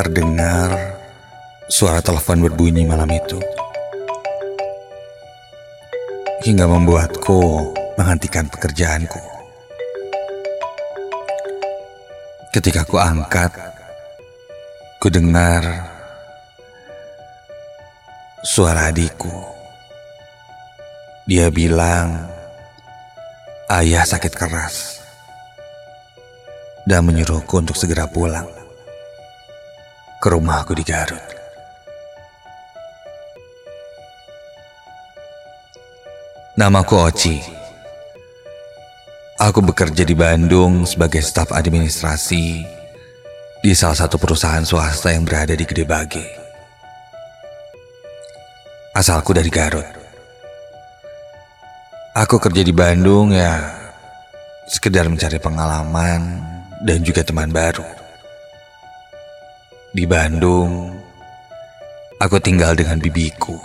Terdengar suara telepon berbunyi malam itu. Hingga membuatku menghentikan pekerjaanku. Ketika ku angkat, ku dengar suara adikku. Dia bilang, ayah sakit keras dan menyuruhku untuk segera pulang ke rumahku di Garut. Namaku Oci. Aku bekerja di Bandung sebagai staf administrasi di salah satu perusahaan swasta yang berada di Gede Bage. Asalku dari Garut. Aku kerja di Bandung ya sekedar mencari pengalaman dan juga teman baru. Di Bandung, aku tinggal dengan bibiku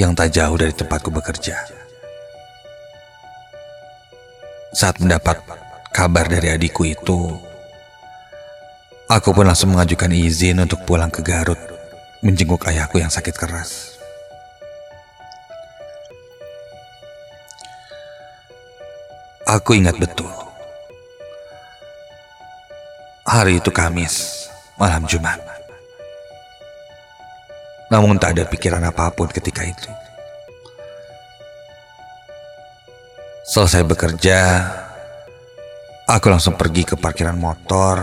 yang tak jauh dari tempatku bekerja. Saat mendapat kabar dari adikku itu, aku pun langsung mengajukan izin untuk pulang ke Garut menjenguk ayahku yang sakit keras. Aku ingat betul. Hari itu Kamis malam Jumat. Namun tak ada pikiran apa pun ketika itu. Selesai bekerja, aku langsung pergi ke parkiran motor,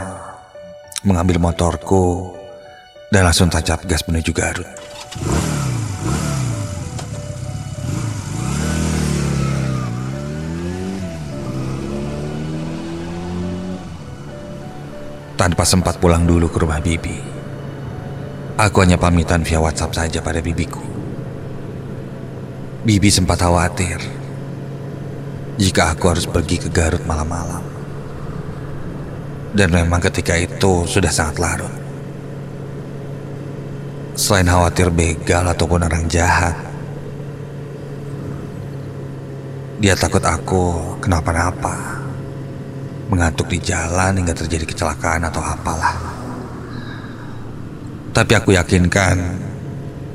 mengambil motorku, dan langsung tancap gas menuju Garut. Tanpa sempat pulang dulu ke rumah Bibi. Aku hanya pamitan via WhatsApp saja pada bibiku. Bibi sempat khawatir jika aku harus pergi ke Garut malam-malam. Dan memang ketika itu sudah sangat larut. Selain khawatir begal ataupun orang jahat, dia takut aku kenapa-napa mengantuk di jalan hingga terjadi kecelakaan atau apalah. Tapi aku yakinkan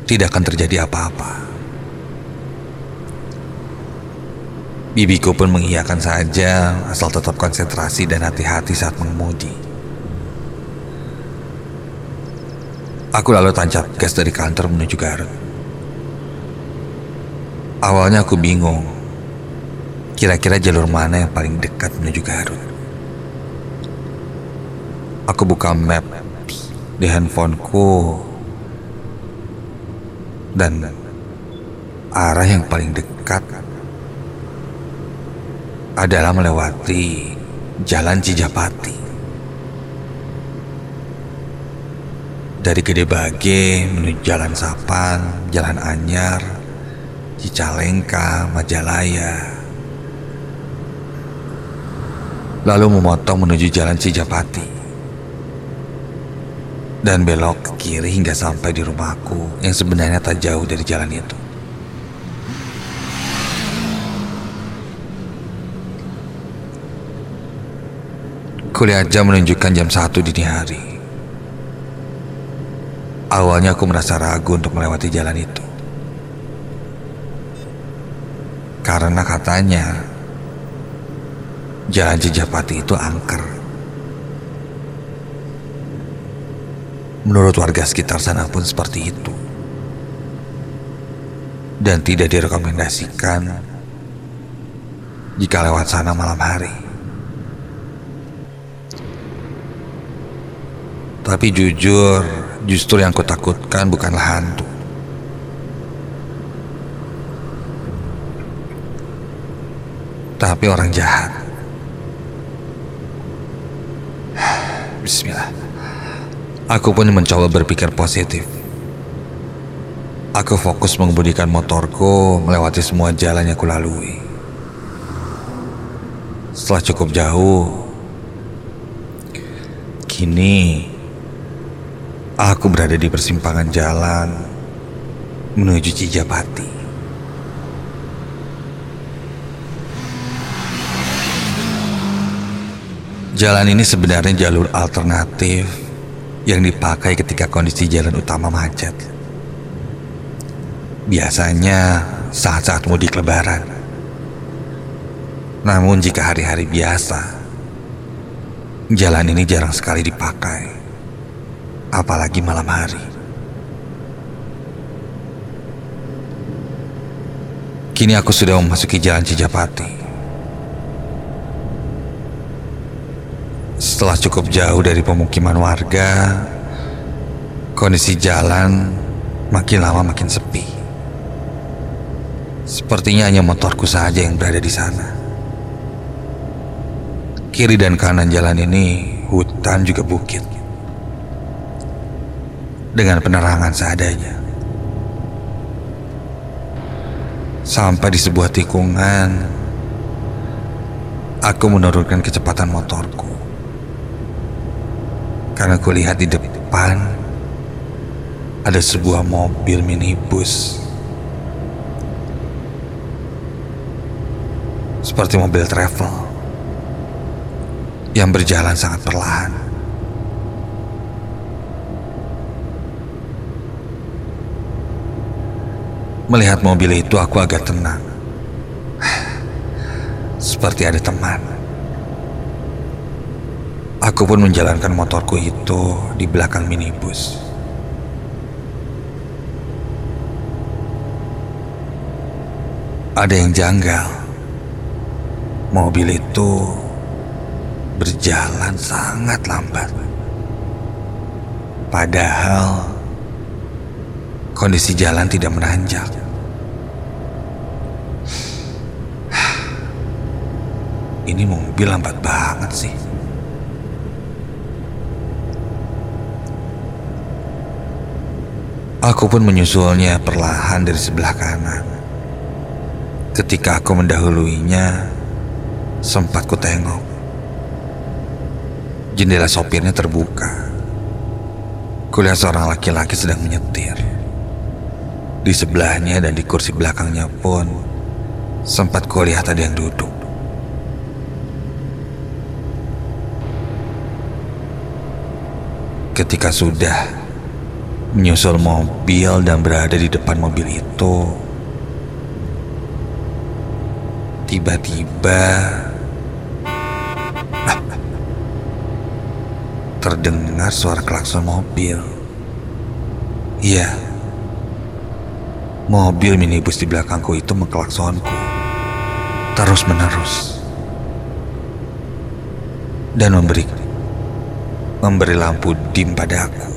tidak akan terjadi apa-apa. Bibiku pun mengiyakan saja asal tetap konsentrasi dan hati-hati saat mengemudi. Aku lalu tancap gas dari kantor menuju Garut. Awalnya aku bingung, kira-kira jalur mana yang paling dekat menuju Garut. Aku buka map di handphoneku dan arah yang paling dekat adalah melewati Jalan Cijapati. Dari Gede Bage menuju Jalan Sapan, Jalan Anyar, Cicalengka, Majalaya. Lalu memotong menuju Jalan Cijapati dan belok ke kiri hingga sampai di rumahku yang sebenarnya tak jauh dari jalan itu. Kuliah jam menunjukkan jam satu dini hari. Awalnya aku merasa ragu untuk melewati jalan itu. Karena katanya jalan Cijapati itu angker. Menurut warga sekitar sana pun seperti itu. Dan tidak direkomendasikan jika lewat sana malam hari. Tapi jujur, justru yang kutakutkan bukanlah hantu. Tapi orang jahat. Bismillah. Aku pun mencoba berpikir positif. Aku fokus mengemudikan motorku melewati semua jalan yang kulalui. Setelah cukup jauh, kini aku berada di persimpangan jalan menuju Cijapati. Jalan ini sebenarnya jalur alternatif yang dipakai ketika kondisi jalan utama macet. Biasanya saat-saat mudik lebaran. Namun jika hari-hari biasa, jalan ini jarang sekali dipakai, apalagi malam hari. Kini aku sudah memasuki jalan Cijapati. Setelah cukup jauh dari pemukiman warga, kondisi jalan makin lama makin sepi. Sepertinya hanya motorku saja yang berada di sana. Kiri dan kanan jalan ini hutan juga bukit. Dengan penerangan seadanya. Sampai di sebuah tikungan, aku menurunkan kecepatan motorku karena kulihat di depan ada sebuah mobil minibus seperti mobil travel yang berjalan sangat perlahan. Melihat mobil itu aku agak tenang. Seperti ada teman. Aku pun menjalankan motorku itu di belakang minibus. Ada yang janggal. Mobil itu berjalan sangat lambat. Padahal kondisi jalan tidak menanjak. Ini mobil lambat banget sih. Aku pun menyusulnya perlahan dari sebelah kanan. Ketika aku mendahuluinya, sempat ku tengok. Jendela sopirnya terbuka. Kulihat seorang laki-laki sedang menyetir. Di sebelahnya dan di kursi belakangnya pun sempat kulihat ada yang duduk. Ketika sudah menyusul mobil dan berada di depan mobil itu. Tiba-tiba terdengar suara klakson mobil. Iya, mobil minibus di belakangku itu mengklaksonku terus menerus dan memberi memberi lampu dim padaku.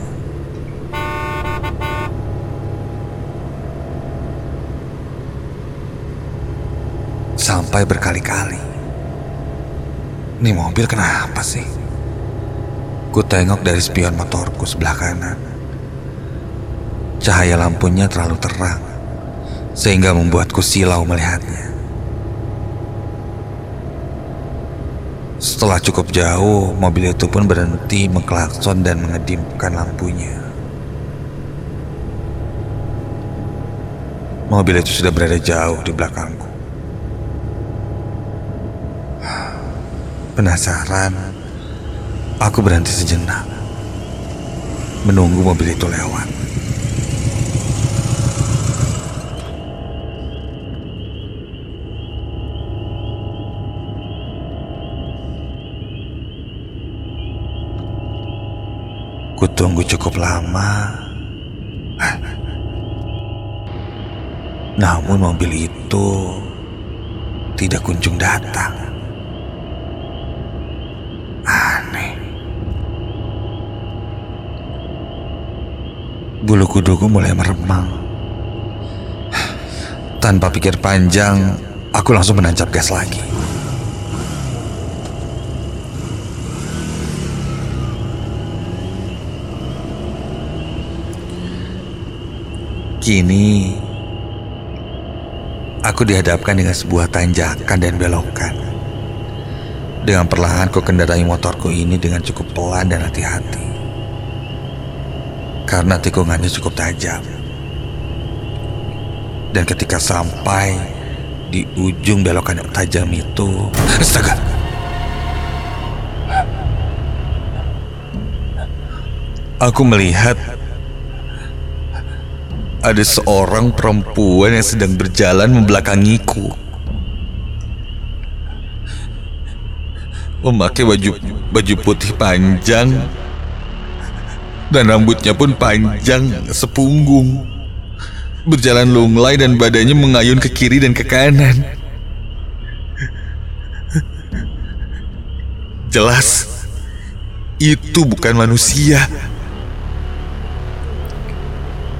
Sampai berkali-kali. Ini mobil kenapa sih? Ku tengok dari spion motorku sebelah kanan. Cahaya lampunya terlalu terang, sehingga membuatku silau melihatnya. Setelah cukup jauh, mobil itu pun berhenti mengklakson dan mengedipkan lampunya. Mobil itu sudah berada jauh di belakangku. Penasaran, aku berhenti sejenak, menunggu mobil itu lewat. Kutunggu cukup lama. Namun mobil itu tidak kunjung datang. Bulu kuduku mulai meremang. Tanpa pikir panjang, aku langsung menancap gas lagi. Kini, aku dihadapkan dengan sebuah tanjakan dan belokan. Dengan perlahan ku kendarai motorku ini dengan cukup pelan dan hati-hati karena tikungannya cukup tajam. Dan ketika sampai di ujung belokan yang tajam itu, astaga! Aku melihat ada seorang perempuan yang sedang berjalan membelakangiku. Memakai baju baju putih panjang dan rambutnya pun panjang sepunggung. Berjalan lunglai dan badannya mengayun ke kiri dan ke kanan. Jelas, itu bukan manusia.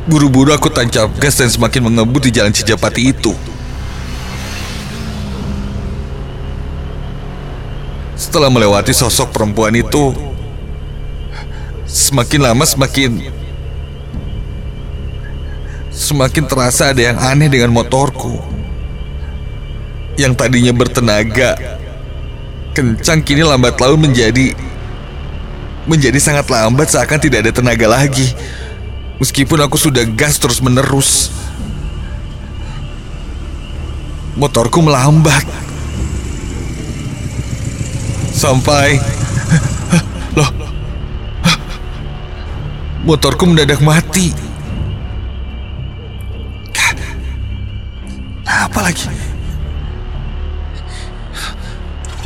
Buru-buru aku tancap gas dan semakin mengebut di jalan Cijapati itu. Setelah melewati sosok perempuan itu, semakin lama semakin semakin terasa ada yang aneh dengan motorku. Yang tadinya bertenaga kencang kini lambat laun menjadi menjadi sangat lambat seakan tidak ada tenaga lagi. Meskipun aku sudah gas terus menerus Motorku melambat Sampai Loh Motorku mendadak mati Apa lagi?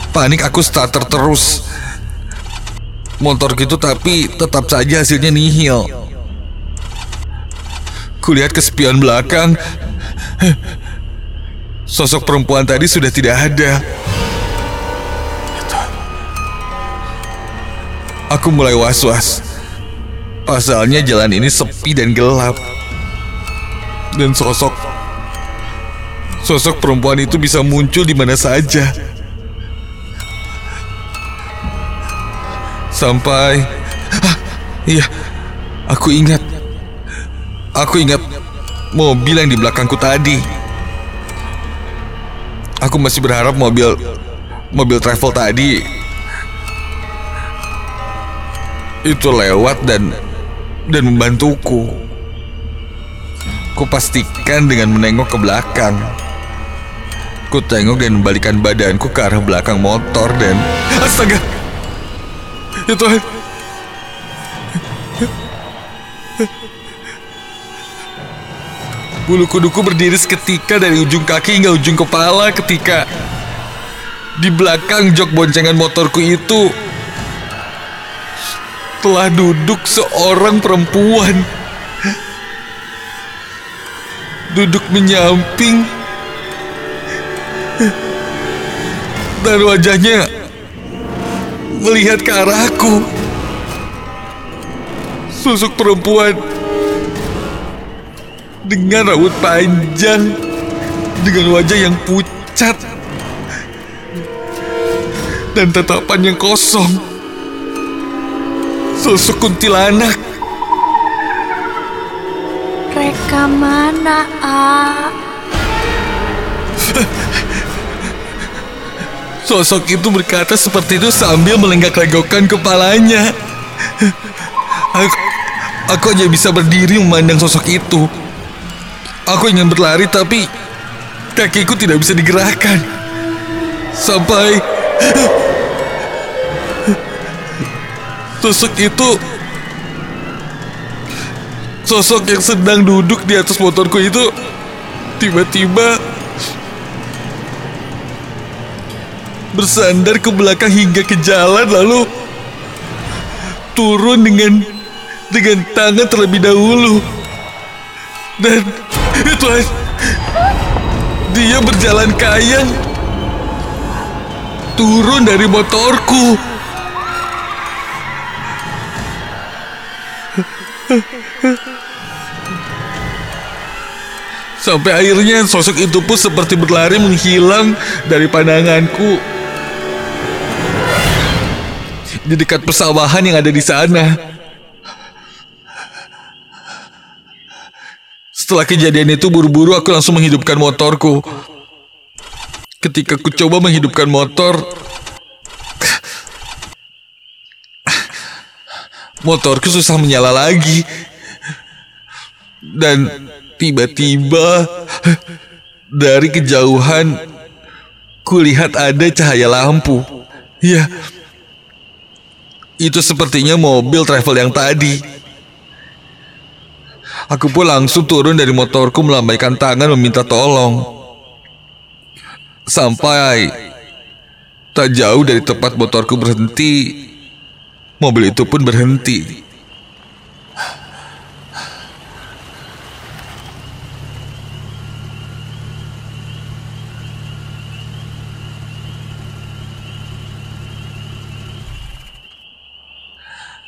Panik aku starter terus Motor gitu tapi tetap saja hasilnya nihil Kulihat ke spion belakang. Sosok perempuan tadi sudah tidak ada. Aku mulai was-was. Pasalnya jalan ini sepi dan gelap. Dan sosok sosok perempuan itu bisa muncul di mana saja. Sampai ah, iya, aku ingat Aku ingat mobil yang di belakangku tadi. Aku masih berharap mobil mobil travel tadi itu lewat dan dan membantuku. Kupastikan dengan menengok ke belakang. Ku tengok dan membalikan badanku ke arah belakang motor dan astaga. Ya Tuhan. Bulu kuduku berdiri seketika dari ujung kaki hingga ujung kepala ketika di belakang jok boncengan motorku itu telah duduk seorang perempuan. Duduk menyamping dan wajahnya melihat ke arahku. Susuk perempuan dengan rambut panjang, dengan wajah yang pucat, dan tatapan yang kosong. Sosok kuntilanak. Mereka mana, A? Sosok itu berkata seperti itu sambil melenggak-lenggokkan kepalanya. Aku, aku hanya bisa berdiri memandang sosok itu. Aku ingin berlari tapi kakiku tidak bisa digerakkan. Sampai sosok itu sosok yang sedang duduk di atas motorku itu tiba-tiba bersandar ke belakang hingga ke jalan lalu turun dengan dengan tangan terlebih dahulu dan Tuhan, dia berjalan kayang turun dari motorku. Sampai akhirnya sosok itu pun seperti berlari menghilang dari pandanganku di dekat persawahan yang ada di sana. Setelah kejadian itu buru-buru aku langsung menghidupkan motorku. Ketika ku coba menghidupkan motor, motorku susah menyala lagi. Dan tiba-tiba dari kejauhan kulihat ada cahaya lampu. Ya, itu sepertinya mobil travel yang tadi. Aku pun langsung turun dari motorku melambaikan tangan meminta tolong. Sampai tak jauh dari tempat motorku berhenti, mobil itu pun berhenti.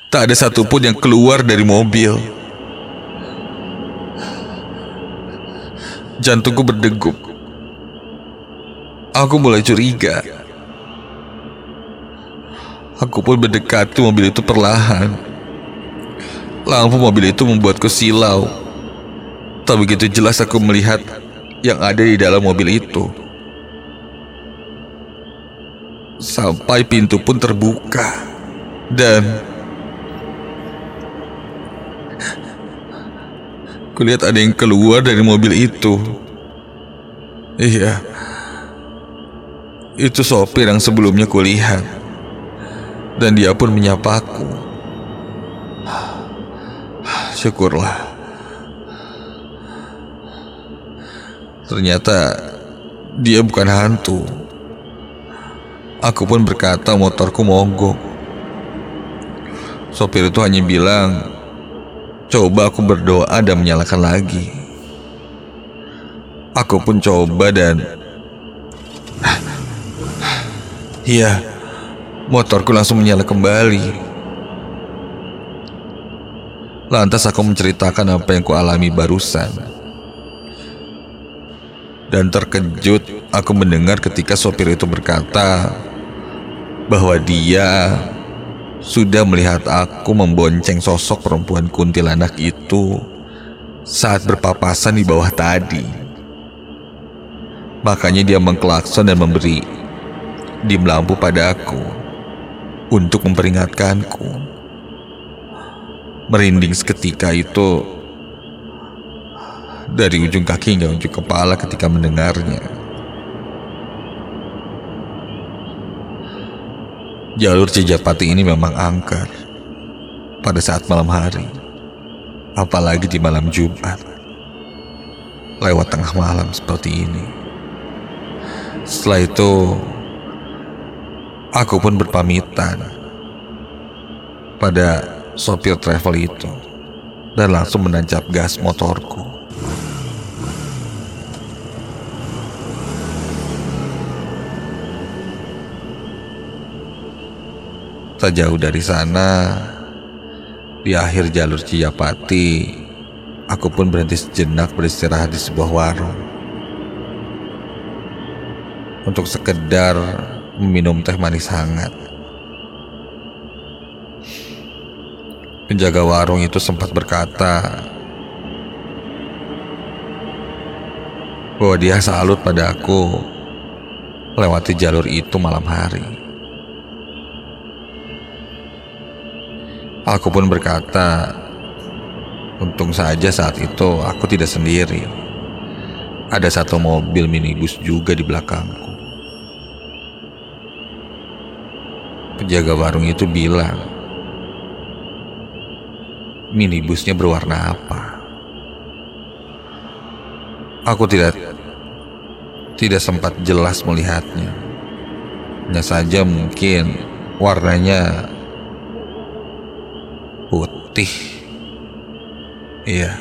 Tak ada satupun yang keluar dari mobil. Jantungku berdegup. Aku mulai curiga. Aku pun mendekati mobil itu perlahan. Lampu mobil itu membuatku silau. Tak begitu jelas aku melihat yang ada di dalam mobil itu. Sampai pintu pun terbuka. Dan Kulihat ada yang keluar dari mobil itu. Iya. Itu sopir yang sebelumnya kulihat. Dan dia pun menyapaku. Syukurlah. Ternyata dia bukan hantu. Aku pun berkata motorku mogok. Sopir itu hanya bilang Coba aku berdoa dan menyalakan lagi. Aku pun coba dan... Iya, motorku langsung menyala kembali. Lantas aku menceritakan apa yang kualami barusan. Dan terkejut aku mendengar ketika sopir itu berkata bahwa dia sudah melihat aku membonceng sosok perempuan kuntilanak itu saat berpapasan di bawah tadi. Makanya dia mengklakson dan memberi dim lampu padaku untuk memperingatkanku. Merinding seketika itu dari ujung kaki hingga ujung kepala ketika mendengarnya. Jalur Cijapati ini memang angker pada saat malam hari, apalagi di malam Jumat. Lewat tengah malam seperti ini. Setelah itu, aku pun berpamitan pada sopir travel itu dan langsung menancap gas motorku. Tak jauh dari sana, di akhir jalur Cijapati, aku pun berhenti sejenak beristirahat di sebuah warung. Untuk sekedar meminum teh manis hangat. Penjaga warung itu sempat berkata bahwa dia salut pada aku lewati jalur itu malam hari. Aku pun berkata, untung saja saat itu aku tidak sendiri. Ada satu mobil minibus juga di belakangku. Penjaga warung itu bilang, minibusnya berwarna apa? Aku tidak tidak sempat jelas melihatnya. Hanya saja mungkin warnanya putih. Iya,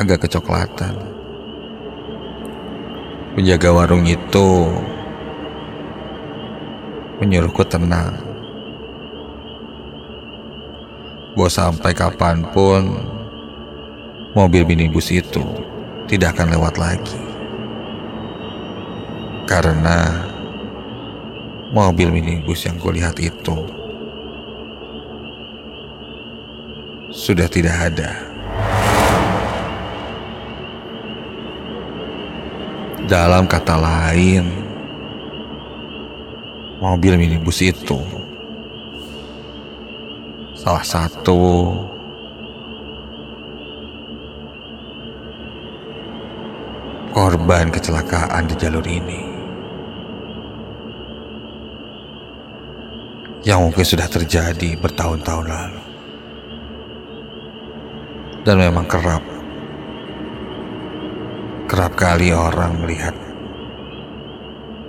agak kecoklatan. Penjaga warung itu menyuruhku tenang. Bahwa sampai kapan pun mobil minibus itu tidak akan lewat lagi. Karena mobil minibus yang kulihat itu sudah tidak ada. Dalam kata lain, mobil minibus itu salah satu korban kecelakaan di jalur ini. Yang mungkin sudah terjadi bertahun-tahun lalu. Dan memang kerap, kerap kali orang melihat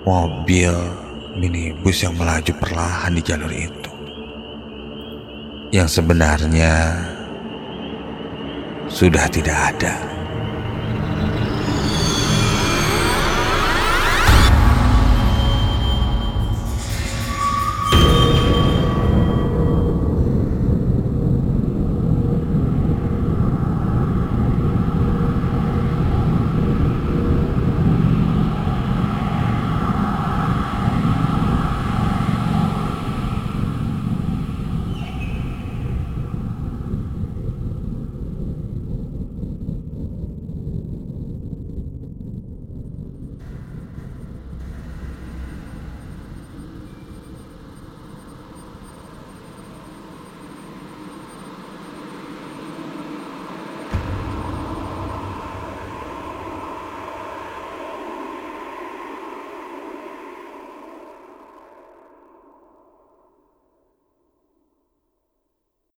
mobil minibus yang melaju perlahan di jalur itu. Yang sebenarnya sudah tidak ada.